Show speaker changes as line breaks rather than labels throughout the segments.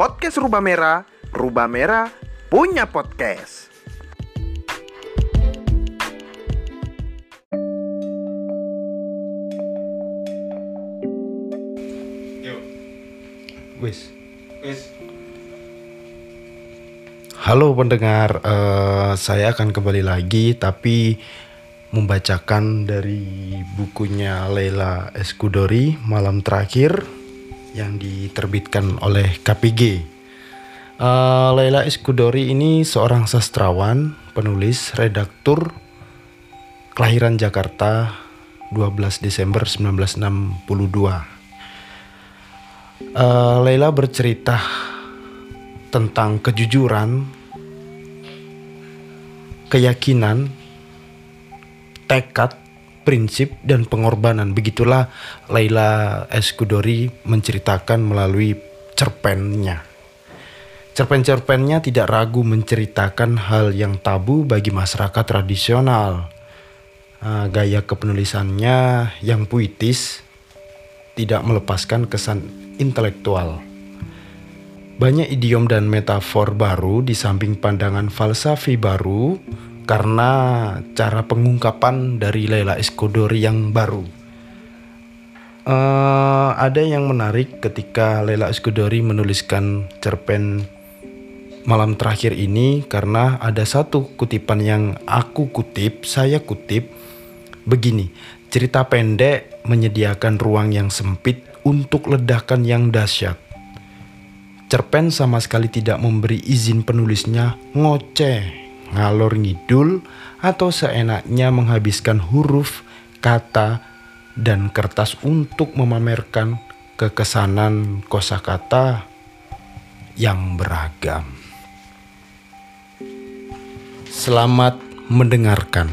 podcast Rubah Merah, Rubah Merah punya podcast.
Yuk,
Wis.
wis.
Halo pendengar, eh, saya akan kembali lagi tapi membacakan dari bukunya Leila Eskudori Malam Terakhir yang diterbitkan oleh KPG. Eh, Leila Eskudori ini seorang sastrawan, penulis, redaktur, kelahiran Jakarta 12 Desember 1962. Eh, Leila bercerita tentang kejujuran, keyakinan, tekad, prinsip, dan pengorbanan. Begitulah Laila Eskudori menceritakan melalui cerpennya. Cerpen-cerpennya tidak ragu menceritakan hal yang tabu bagi masyarakat tradisional. Ah, gaya kepenulisannya yang puitis tidak melepaskan kesan intelektual. Banyak idiom dan metafor baru di samping pandangan falsafi baru karena cara pengungkapan dari Leila Eskodori yang baru. Eh, ada yang menarik ketika Leila Eskodori menuliskan cerpen malam terakhir ini karena ada satu kutipan yang aku kutip, saya kutip begini. Cerita pendek menyediakan ruang yang sempit untuk ledakan yang dahsyat. Cerpen sama sekali tidak memberi izin penulisnya ngoceh, ngalor ngidul, atau seenaknya menghabiskan huruf, kata, dan kertas untuk memamerkan kekesanan kosakata yang beragam. Selamat mendengarkan.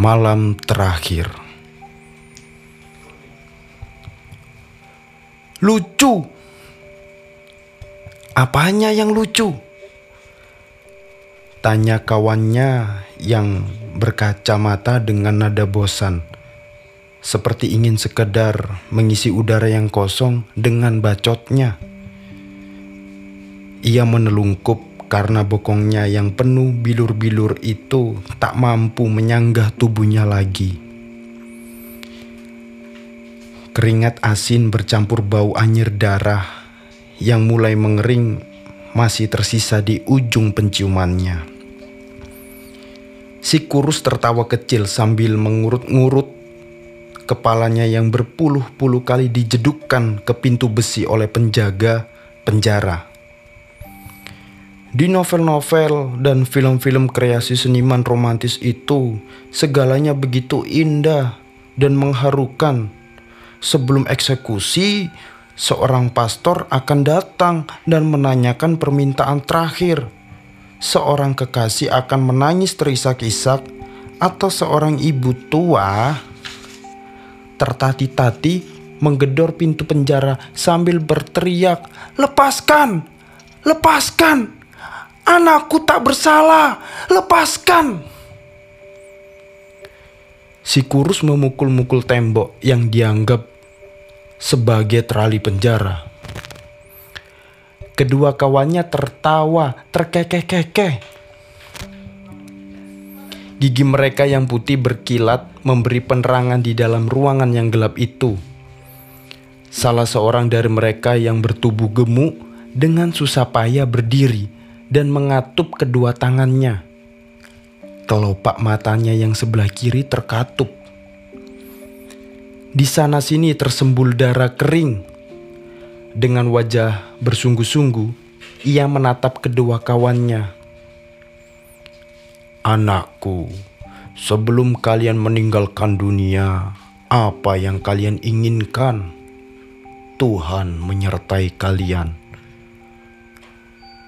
Malam terakhir. Lucu. Apanya yang lucu? Tanya kawannya yang berkacamata dengan nada bosan. Seperti ingin sekedar mengisi udara yang kosong dengan bacotnya. Ia menelungkup karena bokongnya yang penuh bilur-bilur itu tak mampu menyanggah tubuhnya lagi. Keringat asin bercampur bau anyir darah yang mulai mengering masih tersisa di ujung penciumannya. Si kurus tertawa kecil sambil mengurut-ngurut kepalanya yang berpuluh-puluh kali dijedukkan ke pintu besi oleh penjaga penjara. Di novel-novel dan film-film kreasi seniman romantis itu, segalanya begitu indah dan mengharukan. Sebelum eksekusi, seorang pastor akan datang dan menanyakan permintaan terakhir. Seorang kekasih akan menangis terisak-isak, atau seorang ibu tua tertati-tati menggedor pintu penjara sambil berteriak, "Lepaskan! Lepaskan! Anakku tak bersalah! Lepaskan!" Si kurus memukul-mukul tembok yang dianggap sebagai terali penjara. Kedua kawannya tertawa, terkekeh-kekeh. Gigi mereka yang putih berkilat memberi penerangan di dalam ruangan yang gelap itu. Salah seorang dari mereka yang bertubuh gemuk dengan susah payah berdiri dan mengatup kedua tangannya. Kelopak matanya yang sebelah kiri terkatup. Di sana sini tersembul darah kering. Dengan wajah bersungguh-sungguh, ia menatap kedua kawannya. Anakku, sebelum kalian meninggalkan dunia, apa yang kalian inginkan? Tuhan menyertai kalian.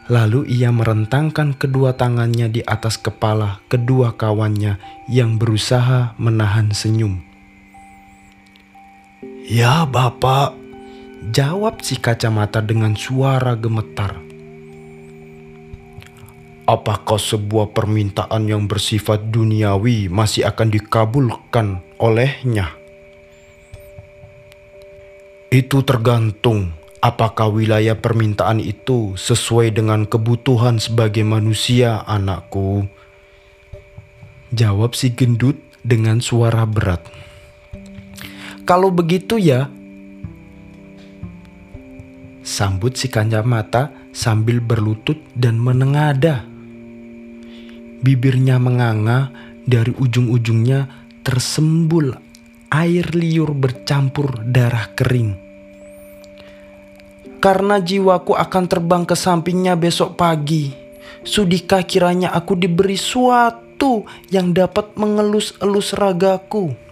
Lalu ia merentangkan kedua tangannya di atas kepala kedua kawannya yang berusaha menahan senyum. Ya, Bapak, jawab si kacamata dengan suara gemetar. Apakah sebuah permintaan yang bersifat duniawi masih akan dikabulkan olehnya? Itu tergantung apakah wilayah permintaan itu sesuai dengan kebutuhan sebagai manusia, anakku. Jawab si gendut dengan suara berat. Kalau begitu ya, sambut si kacamata sambil berlutut dan menengada. Bibirnya menganga, dari ujung-ujungnya tersembul air liur bercampur darah kering. Karena jiwaku akan terbang ke sampingnya besok pagi, sudikah kiranya aku diberi suatu yang dapat mengelus-elus ragaku?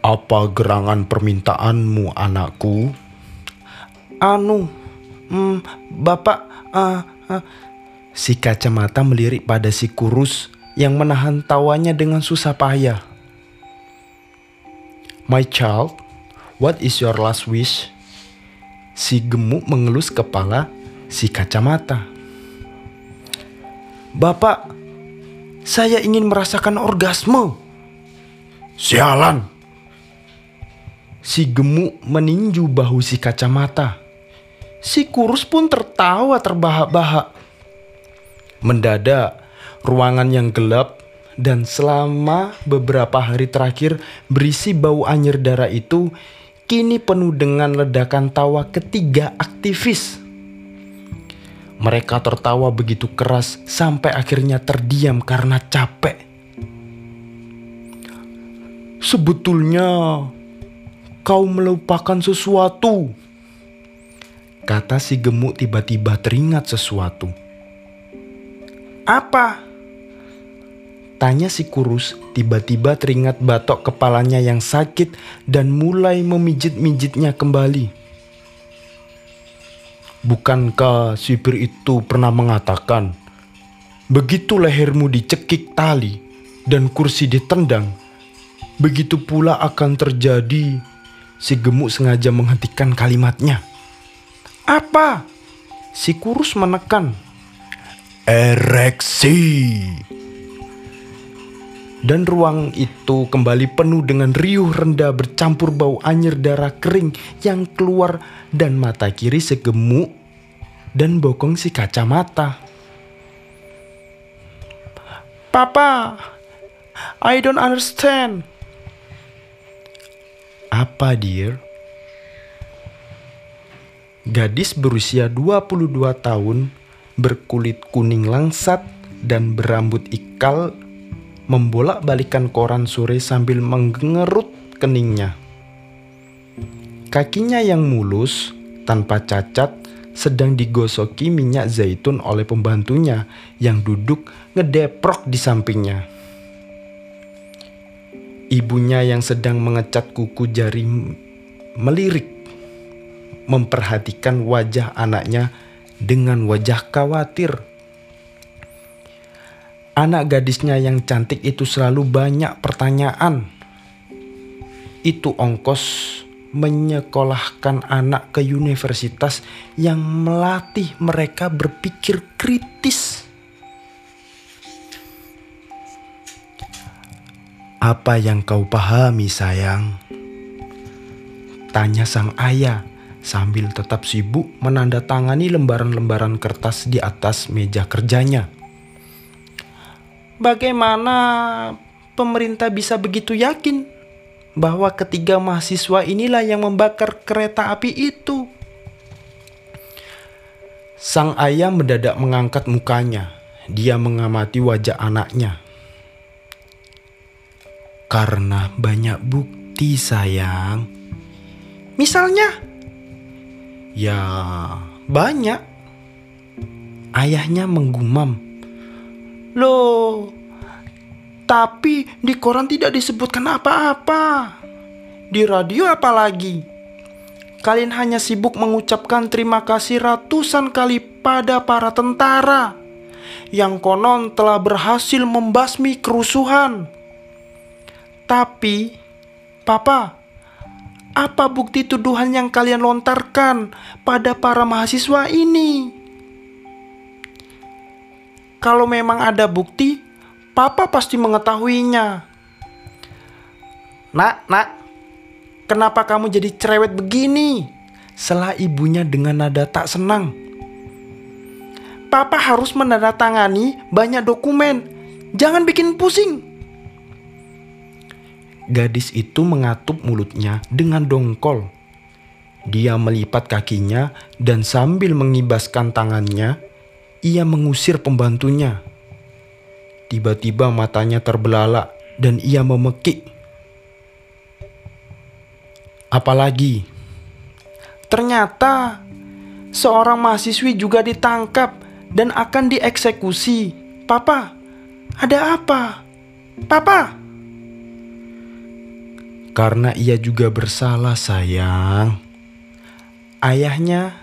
Apa gerangan permintaanmu, anakku? Anu, hmm, bapak, uh, uh, si kacamata melirik pada si kurus yang menahan tawanya dengan susah payah. My child, what is your last wish? Si gemuk mengelus kepala si kacamata. Bapak, saya ingin merasakan orgasme. Sialan. Si gemuk meninju bahu si kacamata. Si kurus pun tertawa terbahak-bahak. Mendadak, ruangan yang gelap dan selama beberapa hari terakhir berisi bau anjir darah itu kini penuh dengan ledakan tawa ketiga aktivis. Mereka tertawa begitu keras sampai akhirnya terdiam karena capek. Sebetulnya kau melupakan sesuatu. Kata si gemuk tiba-tiba teringat sesuatu. Apa? Tanya si kurus, tiba-tiba teringat batok kepalanya yang sakit dan mulai memijit-mijitnya kembali. Bukankah sipir itu pernah mengatakan, begitu lehermu dicekik tali dan kursi ditendang, begitu pula akan terjadi. Si gemuk sengaja menghentikan kalimatnya. Apa? Si kurus menekan. Ereksi dan ruang itu kembali penuh dengan riuh rendah bercampur bau anyir darah kering yang keluar dan mata kiri segemuk dan bokong si kacamata. Papa, I don't understand. Apa dear? Gadis berusia 22 tahun berkulit kuning langsat dan berambut ikal membolak-balikan koran sore sambil menggengerut keningnya. Kakinya yang mulus, tanpa cacat, sedang digosoki minyak zaitun oleh pembantunya yang duduk ngedeprok di sampingnya. Ibunya yang sedang mengecat kuku jari melirik, memperhatikan wajah anaknya dengan wajah khawatir. Anak gadisnya yang cantik itu selalu banyak pertanyaan. Itu ongkos menyekolahkan anak ke universitas yang melatih mereka berpikir kritis. Apa yang kau pahami, sayang? Tanya sang ayah sambil tetap sibuk menandatangani lembaran-lembaran kertas di atas meja kerjanya bagaimana pemerintah bisa begitu yakin bahwa ketiga mahasiswa inilah yang membakar kereta api itu? Sang ayah mendadak mengangkat mukanya. Dia mengamati wajah anaknya. Karena banyak bukti, sayang. Misalnya, ya banyak. Ayahnya menggumam. Loh, tapi di koran tidak disebutkan apa-apa. Di radio apalagi? Kalian hanya sibuk mengucapkan terima kasih ratusan kali pada para tentara yang konon telah berhasil membasmi kerusuhan. Tapi, Papa, apa bukti tuduhan yang kalian lontarkan pada para mahasiswa ini? Kalau memang ada bukti, Papa pasti mengetahuinya. Nak, nak, kenapa kamu jadi cerewet begini? Selah ibunya dengan nada tak senang. Papa harus menandatangani banyak dokumen. Jangan bikin pusing. Gadis itu mengatup mulutnya dengan dongkol. Dia melipat kakinya dan sambil mengibaskan tangannya, ia mengusir pembantunya. Tiba-tiba matanya terbelalak dan ia memekik. Apalagi, ternyata seorang mahasiswi juga ditangkap dan akan dieksekusi. Papa, ada apa? Papa? Karena ia juga bersalah, sayang. Ayahnya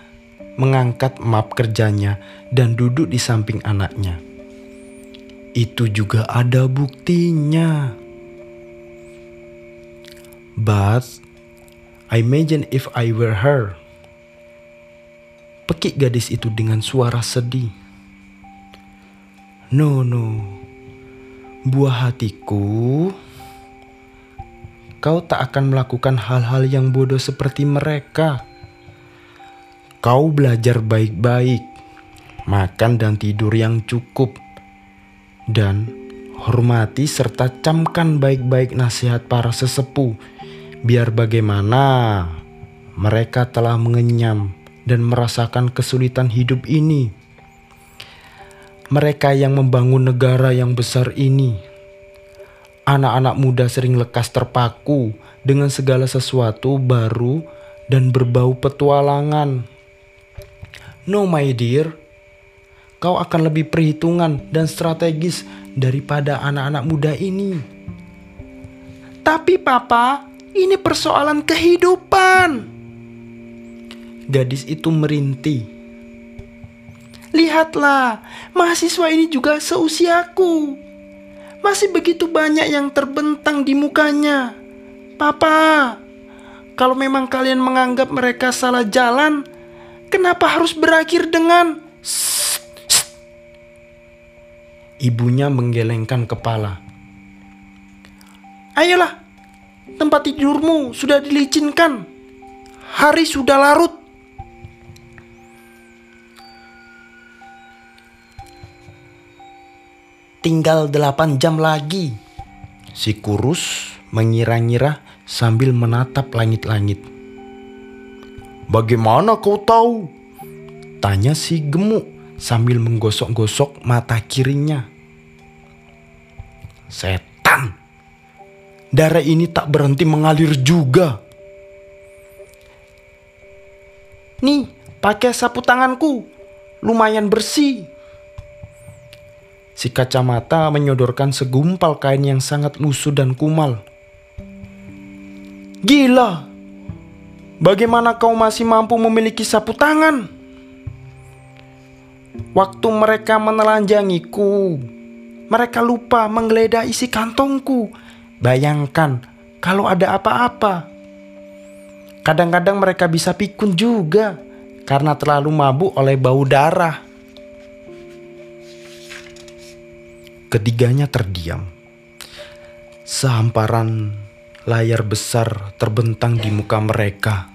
mengangkat map kerjanya dan duduk di samping anaknya. Itu juga ada buktinya. But I imagine if I were her. Pekik gadis itu dengan suara sedih. No, no. Buah hatiku, kau tak akan melakukan hal-hal yang bodoh seperti mereka. Kau belajar baik-baik, makan dan tidur yang cukup, dan hormati serta camkan baik-baik nasihat para sesepuh biar bagaimana mereka telah mengenyam dan merasakan kesulitan hidup ini. Mereka yang membangun negara yang besar ini, anak-anak muda sering lekas terpaku dengan segala sesuatu baru dan berbau petualangan. No, my dear, kau akan lebih perhitungan dan strategis daripada anak-anak muda ini. Tapi, Papa, ini persoalan kehidupan. Gadis itu merintih. Lihatlah, mahasiswa ini juga seusiaku. Masih begitu banyak yang terbentang di mukanya. Papa, kalau memang kalian menganggap mereka salah jalan, kenapa harus berakhir dengan Ibunya menggelengkan kepala. Ayolah, Tempat tidurmu sudah dilicinkan. Hari sudah larut. Tinggal delapan jam lagi. Si kurus mengira-ngira sambil menatap langit-langit. Bagaimana kau tahu? Tanya si gemuk sambil menggosok-gosok mata kirinya. Setan! darah ini tak berhenti mengalir juga. Nih, pakai sapu tanganku. Lumayan bersih. Si kacamata menyodorkan segumpal kain yang sangat lusuh dan kumal. Gila! Bagaimana kau masih mampu memiliki sapu tangan? Waktu mereka menelanjangiku, mereka lupa menggeledah isi kantongku Bayangkan kalau ada apa-apa. Kadang-kadang mereka bisa pikun juga karena terlalu mabuk oleh bau darah. Ketiganya terdiam. Sehamparan layar besar terbentang di muka mereka.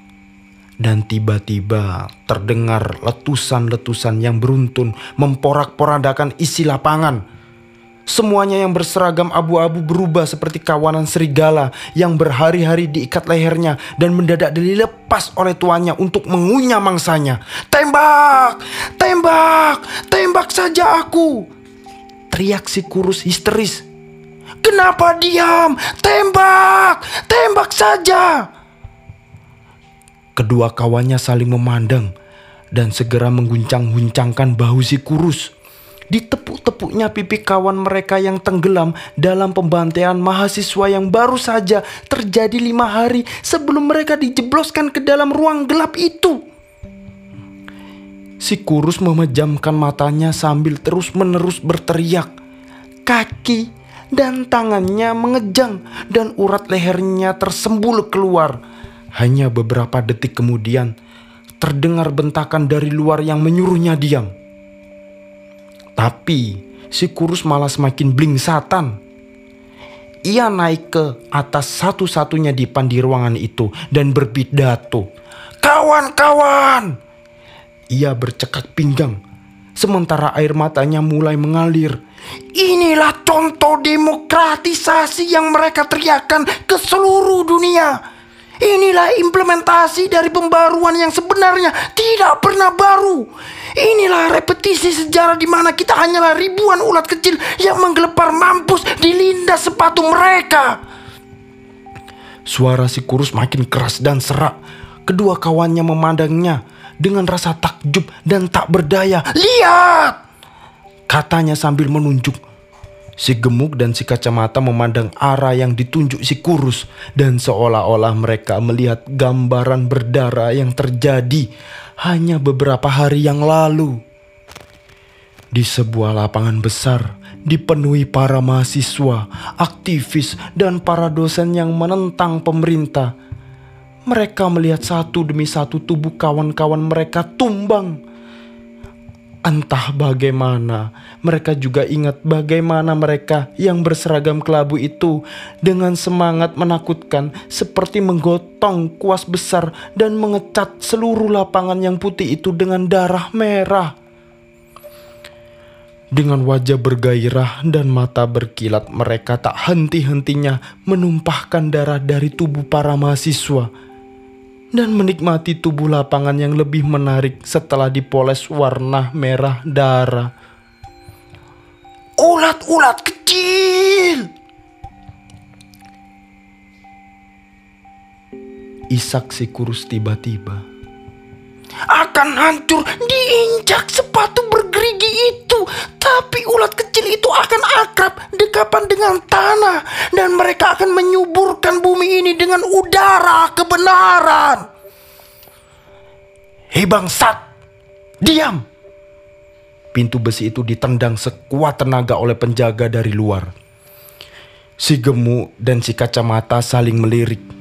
Dan tiba-tiba terdengar letusan-letusan yang beruntun memporak-porandakan isi lapangan Semuanya yang berseragam abu-abu berubah seperti kawanan serigala yang berhari-hari diikat lehernya dan mendadak dilepas oleh tuannya untuk mengunyah mangsanya. Tembak! Tembak! Tembak saja aku! Teriak si kurus histeris. Kenapa diam? Tembak! Tembak saja! Kedua kawannya saling memandang dan segera mengguncang-guncangkan bahu si kurus ditepuk-tepuknya pipi kawan mereka yang tenggelam dalam pembantaian mahasiswa yang baru saja terjadi lima hari sebelum mereka dijebloskan ke dalam ruang gelap itu. Si kurus memejamkan matanya sambil terus-menerus berteriak. Kaki dan tangannya mengejang dan urat lehernya tersembul keluar. Hanya beberapa detik kemudian terdengar bentakan dari luar yang menyuruhnya diam. Tapi si kurus malah semakin blingsatan. ia naik ke atas satu-satunya dipan di ruangan itu dan berpidato. Kawan-kawan! Ia bercekak pinggang sementara air matanya mulai mengalir. Inilah contoh demokratisasi yang mereka teriakan ke seluruh dunia. Inilah implementasi dari pembaruan yang sebenarnya tidak pernah baru. Inilah repetisi sejarah di mana kita hanyalah ribuan ulat kecil yang menggelepar mampus di lindas sepatu mereka. Suara si kurus makin keras dan serak. Kedua kawannya memandangnya dengan rasa takjub dan tak berdaya. Lihat! Katanya sambil menunjuk. Si gemuk dan si kacamata memandang arah yang ditunjuk si kurus dan seolah-olah mereka melihat gambaran berdarah yang terjadi hanya beberapa hari yang lalu. Di sebuah lapangan besar dipenuhi para mahasiswa, aktivis, dan para dosen yang menentang pemerintah mereka melihat satu demi satu tubuh kawan-kawan mereka tumbang. Entah bagaimana, mereka juga ingat bagaimana mereka yang berseragam kelabu itu dengan semangat menakutkan seperti menggotong kuas besar dan mengecat seluruh lapangan yang putih itu dengan darah merah. Dengan wajah bergairah dan mata berkilat mereka tak henti-hentinya menumpahkan darah dari tubuh para mahasiswa dan menikmati tubuh lapangan yang lebih menarik setelah dipoles warna merah darah. Ulat-ulat kecil! Isak si kurus tiba-tiba. Akan hancur diinjak sepatu bergerigi itu. Tapi ulat kecil itu akan akrab dekapan dengan tanah. Dan mereka akan menyuburkan bumi ini dengan udara kebenaran. Hei bangsat, diam! Pintu besi itu ditendang sekuat tenaga oleh penjaga dari luar. Si gemuk dan si kacamata saling melirik.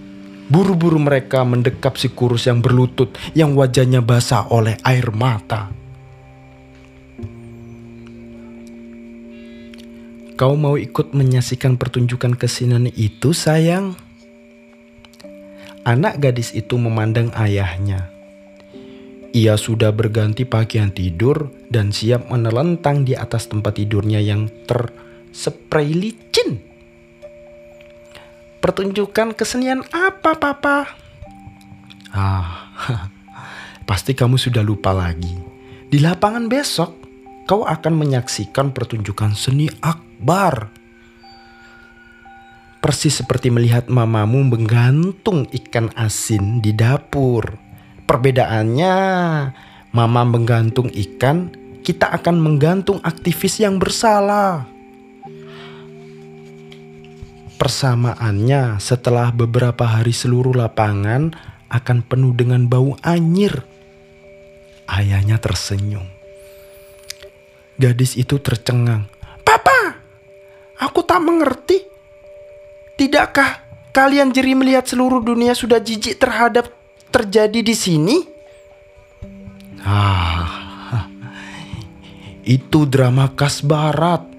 Buru-buru mereka mendekap si kurus yang berlutut yang wajahnya basah oleh air mata. Kau mau ikut menyaksikan pertunjukan kesenian itu, sayang? Anak gadis itu memandang ayahnya. Ia sudah berganti pakaian tidur dan siap menelentang di atas tempat tidurnya yang terspray licin. Pertunjukan kesenian apa, Papa? Ah, pasti kamu sudah lupa lagi. Di lapangan besok, kau akan menyaksikan pertunjukan seni akbar. Persis seperti melihat mamamu menggantung ikan asin di dapur. Perbedaannya, mama menggantung ikan, kita akan menggantung aktivis yang bersalah. Persamaannya setelah beberapa hari seluruh lapangan akan penuh dengan bau anyir. Ayahnya tersenyum. Gadis itu tercengang. Papa, aku tak mengerti. Tidakkah kalian jeri melihat seluruh dunia sudah jijik terhadap terjadi di sini? Ah, itu drama khas barat.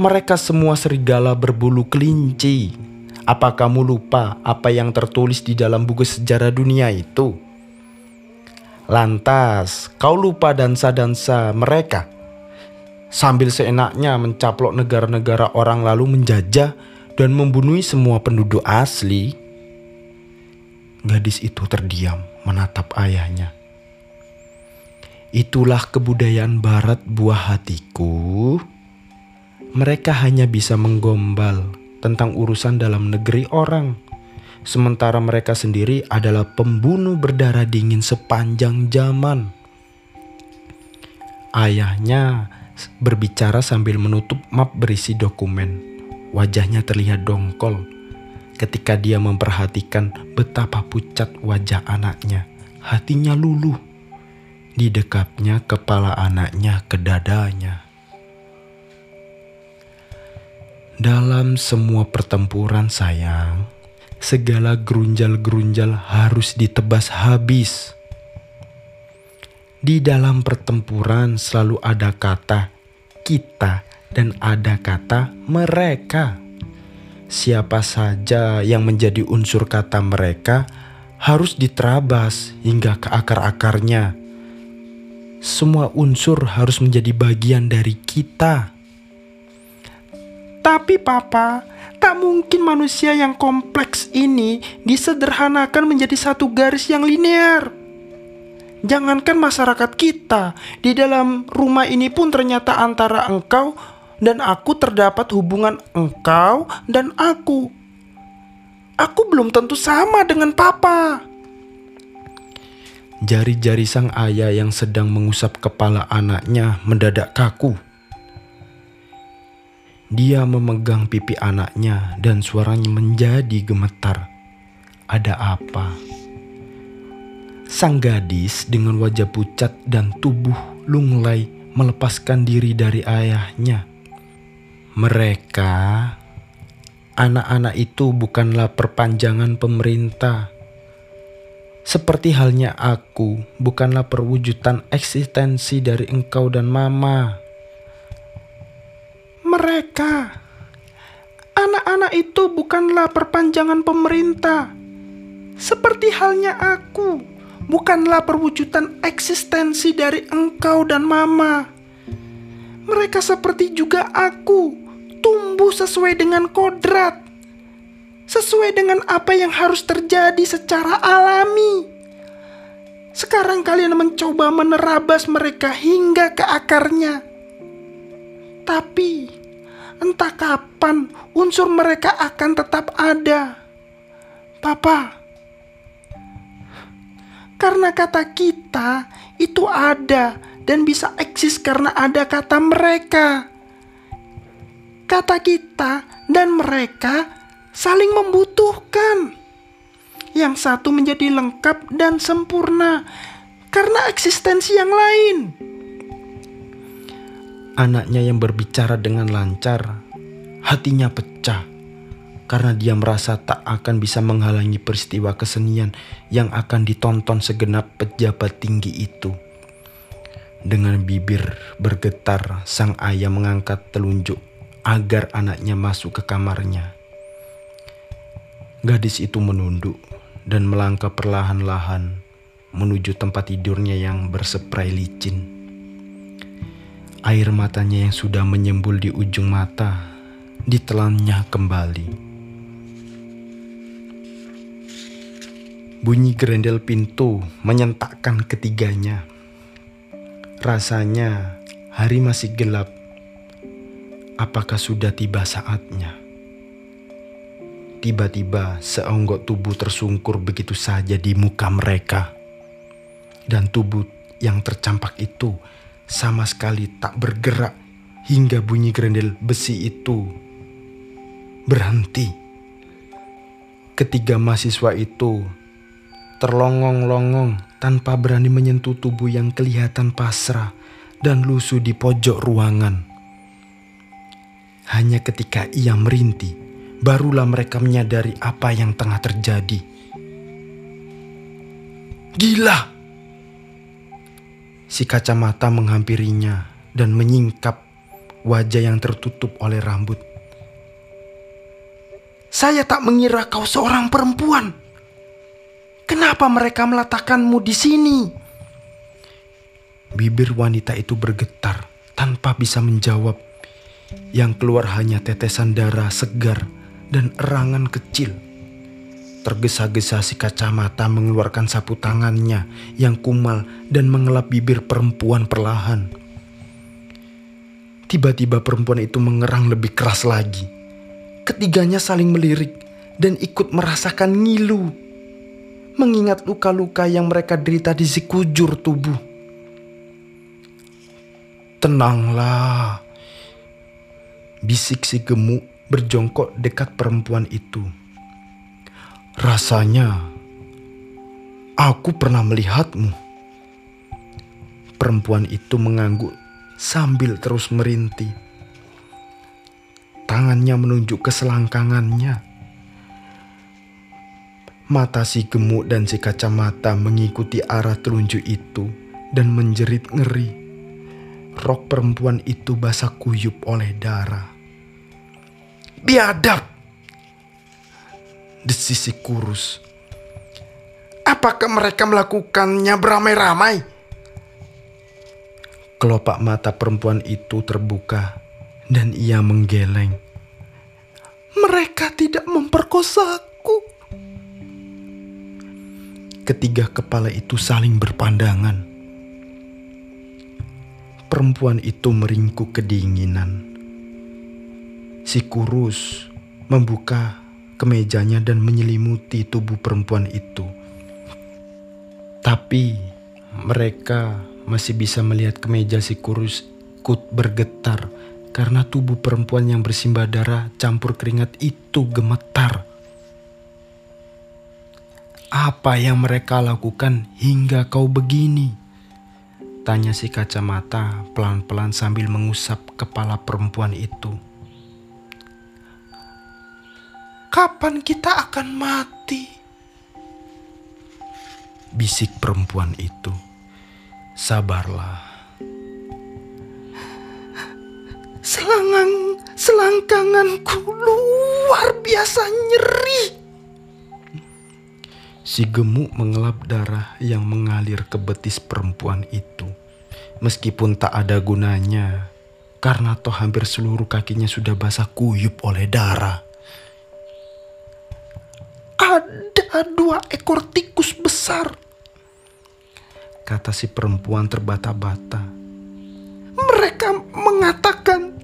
Mereka semua serigala berbulu kelinci. Apa kamu lupa apa yang tertulis di dalam buku sejarah dunia itu? Lantas, kau lupa dansa-dansa mereka? Sambil seenaknya mencaplok negara-negara orang lalu menjajah dan membunuh semua penduduk asli. Gadis itu terdiam menatap ayahnya. Itulah kebudayaan barat buah hatiku mereka hanya bisa menggombal tentang urusan dalam negeri orang, sementara mereka sendiri adalah pembunuh berdarah dingin sepanjang zaman. Ayahnya berbicara sambil menutup map berisi dokumen. Wajahnya terlihat dongkol ketika dia memperhatikan betapa pucat wajah anaknya. Hatinya luluh. Didekapnya kepala anaknya ke dadanya. Dalam semua pertempuran sayang, segala gerunjal-gerunjal harus ditebas habis. Di dalam pertempuran selalu ada kata kita dan ada kata mereka. siapa saja yang menjadi unsur kata mereka harus diterabas hingga ke akar-akarnya. Semua unsur harus menjadi bagian dari kita. Tapi papa, tak mungkin manusia yang kompleks ini disederhanakan menjadi satu garis yang linear. Jangankan masyarakat kita, di dalam rumah ini pun ternyata antara engkau dan aku terdapat hubungan engkau dan aku. Aku belum tentu sama dengan papa. Jari-jari sang ayah yang sedang mengusap kepala anaknya mendadak kaku. Dia memegang pipi anaknya dan suaranya menjadi gemetar. Ada apa? Sang gadis dengan wajah pucat dan tubuh lunglai melepaskan diri dari ayahnya. Mereka, anak-anak itu bukanlah perpanjangan pemerintah. Seperti halnya aku, bukanlah perwujudan eksistensi dari engkau dan mama. Mereka, anak-anak itu bukanlah perpanjangan pemerintah. Seperti halnya aku, bukanlah perwujudan eksistensi dari engkau dan mama. Mereka seperti juga aku, tumbuh sesuai dengan kodrat, sesuai dengan apa yang harus terjadi secara alami. Sekarang kalian mencoba menerabas mereka hingga ke akarnya. Tapi entah kapan unsur mereka akan tetap ada. Papa, karena kata kita itu ada dan bisa eksis karena ada kata mereka. Kata kita dan mereka saling membutuhkan. Yang satu menjadi lengkap dan sempurna karena eksistensi yang lain. Anaknya yang berbicara dengan lancar, hatinya pecah karena dia merasa tak akan bisa menghalangi peristiwa kesenian yang akan ditonton segenap pejabat tinggi itu. Dengan bibir bergetar, sang ayah mengangkat telunjuk agar anaknya masuk ke kamarnya. Gadis itu menunduk dan melangkah perlahan-lahan menuju tempat tidurnya yang berseprai licin. Air matanya yang sudah menyembul di ujung mata ditelannya kembali. Bunyi gerendel pintu menyentakkan ketiganya. Rasanya hari masih gelap. Apakah sudah tiba saatnya? Tiba-tiba seonggok tubuh tersungkur begitu saja di muka mereka. Dan tubuh yang tercampak itu sama sekali tak bergerak hingga bunyi gerendel besi itu berhenti. Ketiga mahasiswa itu terlongong-longong tanpa berani menyentuh tubuh yang kelihatan pasrah dan lusuh di pojok ruangan. Hanya ketika ia merintih, barulah mereka menyadari apa yang tengah terjadi. Gila! Si kacamata menghampirinya dan menyingkap wajah yang tertutup oleh rambut. Saya tak mengira kau seorang perempuan. Kenapa mereka meletakkanmu di sini? Bibir wanita itu bergetar tanpa bisa menjawab. Yang keluar hanya tetesan darah segar dan erangan kecil. Tergesa-gesa si kacamata mengeluarkan sapu tangannya yang kumal dan mengelap bibir perempuan perlahan. Tiba-tiba perempuan itu mengerang lebih keras lagi. Ketiganya saling melirik dan ikut merasakan ngilu mengingat luka-luka yang mereka derita di sekujur tubuh. Tenanglah, bisik si gemuk berjongkok dekat perempuan itu. Rasanya aku pernah melihatmu. Perempuan itu mengangguk sambil terus merintih. Tangannya menunjuk ke selangkangannya Mata si gemuk dan si kacamata mengikuti arah telunjuk itu dan menjerit ngeri. Rok perempuan itu basah kuyup oleh darah. Biadab! Desis si kurus.
Apakah mereka melakukannya beramai-ramai?
Kelopak mata perempuan itu terbuka dan ia menggeleng.
Mereka tidak memperkosaku.
Ketiga kepala itu saling berpandangan. Perempuan itu meringkuk kedinginan. Si kurus membuka kemejanya dan menyelimuti tubuh perempuan itu. Tapi mereka masih bisa melihat kemeja si kurus ikut bergetar karena tubuh perempuan yang bersimbah darah campur keringat itu gemetar. Apa yang mereka lakukan hingga kau begini? Tanya si kacamata pelan-pelan sambil mengusap kepala perempuan itu.
Kapan kita akan mati?
Bisik perempuan itu. Sabarlah.
Selangang, selangkanganku luar biasa nyeri.
Si gemuk mengelap darah yang mengalir ke betis perempuan itu. Meskipun tak ada gunanya, karena toh hampir seluruh kakinya sudah basah kuyup oleh darah.
Ada dua ekor tikus besar.
Kata si perempuan terbata-bata.
Mereka mengatakan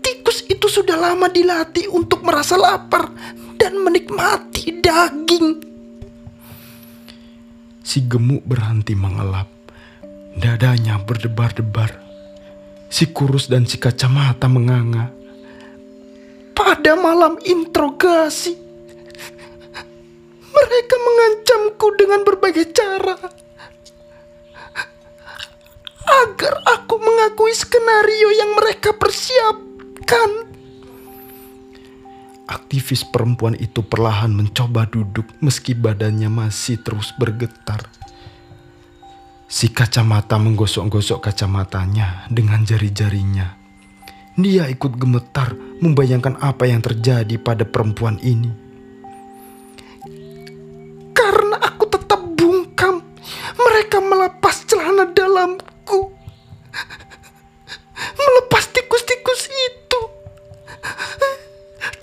tikus itu sudah lama dilatih untuk merasa lapar dan menikmati daging.
Si gemuk berhenti mengelap. Dadanya berdebar-debar. Si kurus dan si kacamata menganga.
Pada malam interogasi, mereka mengancamku dengan berbagai cara agar aku mengakui skenario yang mereka persiapkan.
Aktivis perempuan itu perlahan mencoba duduk meski badannya masih terus bergetar. Si kacamata menggosok-gosok kacamatanya dengan jari-jarinya. Dia ikut gemetar membayangkan apa yang terjadi pada perempuan ini.
Dalamku. Melepas tikus-tikus itu.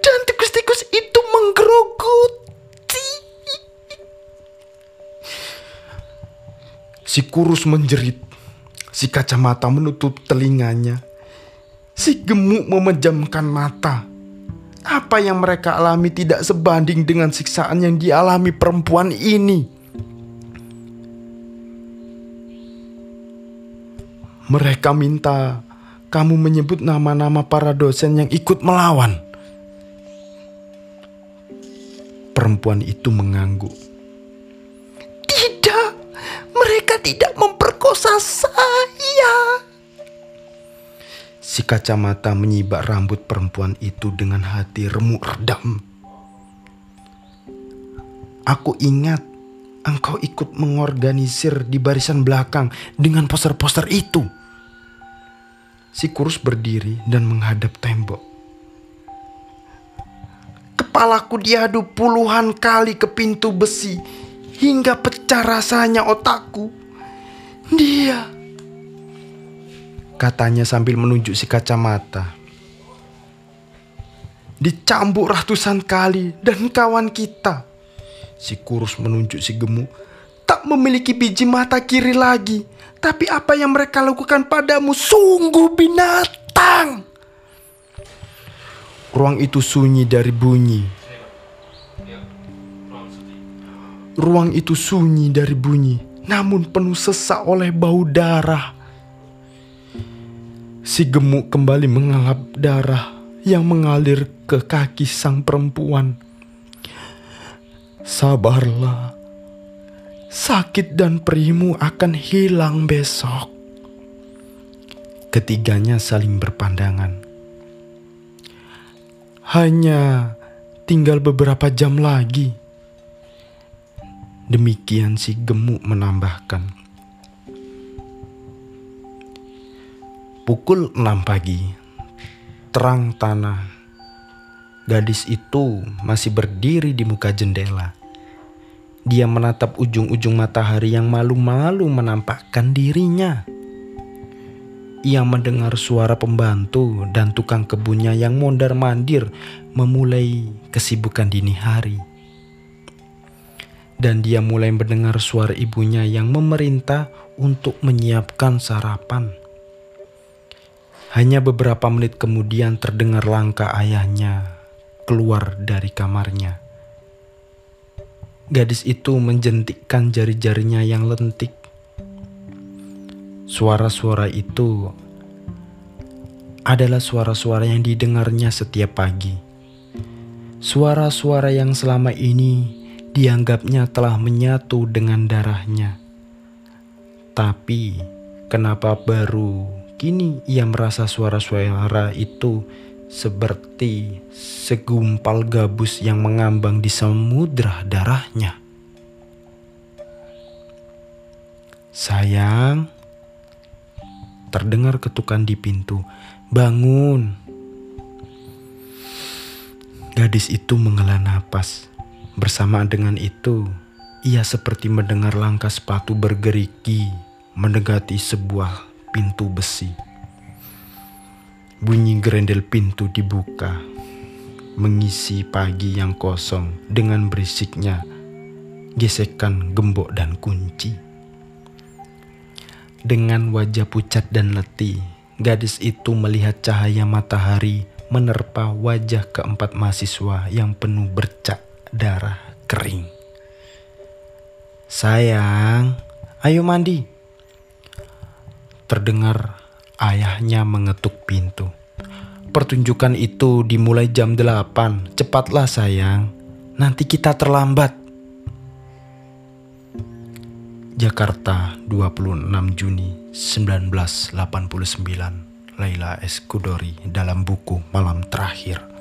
Dan tikus-tikus itu menggerogoti.
Si kurus menjerit. Si kacamata menutup telinganya. Si gemuk memejamkan mata. Apa yang mereka alami tidak sebanding dengan siksaan yang dialami perempuan ini. Mereka minta kamu menyebut nama-nama para dosen yang ikut melawan. Perempuan itu mengangguk.
Tidak, mereka tidak memperkosa saya.
Si kacamata menyibak rambut perempuan itu dengan hati remuk redam. Aku ingat engkau ikut mengorganisir di barisan belakang dengan poster-poster itu. Si kurus berdiri dan menghadap tembok.
Kepalaku diadu puluhan kali ke pintu besi hingga pecah rasanya otakku. Dia
Katanya sambil menunjuk si kacamata. Dicambuk ratusan kali dan kawan kita. Si kurus menunjuk si gemuk. Tak memiliki biji mata kiri lagi. Tapi apa yang mereka lakukan padamu sungguh binatang. Ruang itu sunyi dari bunyi. Ruang itu sunyi dari bunyi, namun penuh sesak oleh bau darah. Si gemuk kembali mengalap darah yang mengalir ke kaki sang perempuan. Sabarlah, sakit dan perimu akan hilang besok. Ketiganya saling berpandangan. Hanya tinggal beberapa jam lagi. Demikian si gemuk menambahkan. Pukul 6 pagi, terang tanah, gadis itu masih berdiri di muka jendela. Dia menatap ujung-ujung matahari yang malu-malu menampakkan dirinya. Ia mendengar suara pembantu dan tukang kebunnya yang mondar-mandir memulai kesibukan dini hari. Dan dia mulai mendengar suara ibunya yang memerintah untuk menyiapkan sarapan. Hanya beberapa menit kemudian terdengar langkah ayahnya keluar dari kamarnya. Gadis itu menjentikkan jari-jarinya yang lentik. Suara-suara itu adalah suara-suara yang didengarnya setiap pagi. Suara-suara yang selama ini dianggapnya telah menyatu dengan darahnya. Tapi kenapa baru kini ia merasa suara-suara itu seperti segumpal gabus yang mengambang di samudra darahnya. Sayang, terdengar ketukan di pintu. Bangun. Gadis itu menghela napas. Bersamaan dengan itu, ia seperti mendengar langkah sepatu bergerigi mendekati sebuah pintu besi. Bunyi gerendel pintu dibuka, mengisi pagi yang kosong dengan berisiknya gesekan gembok dan kunci. Dengan wajah pucat dan letih, gadis itu melihat cahaya matahari menerpa wajah keempat mahasiswa yang penuh bercak darah kering. Sayang, ayo mandi. Terdengar Ayahnya mengetuk pintu. Pertunjukan itu dimulai jam 8. Cepatlah sayang, nanti kita terlambat. Jakarta, 26 Juni 1989. Laila Eskudori dalam buku Malam Terakhir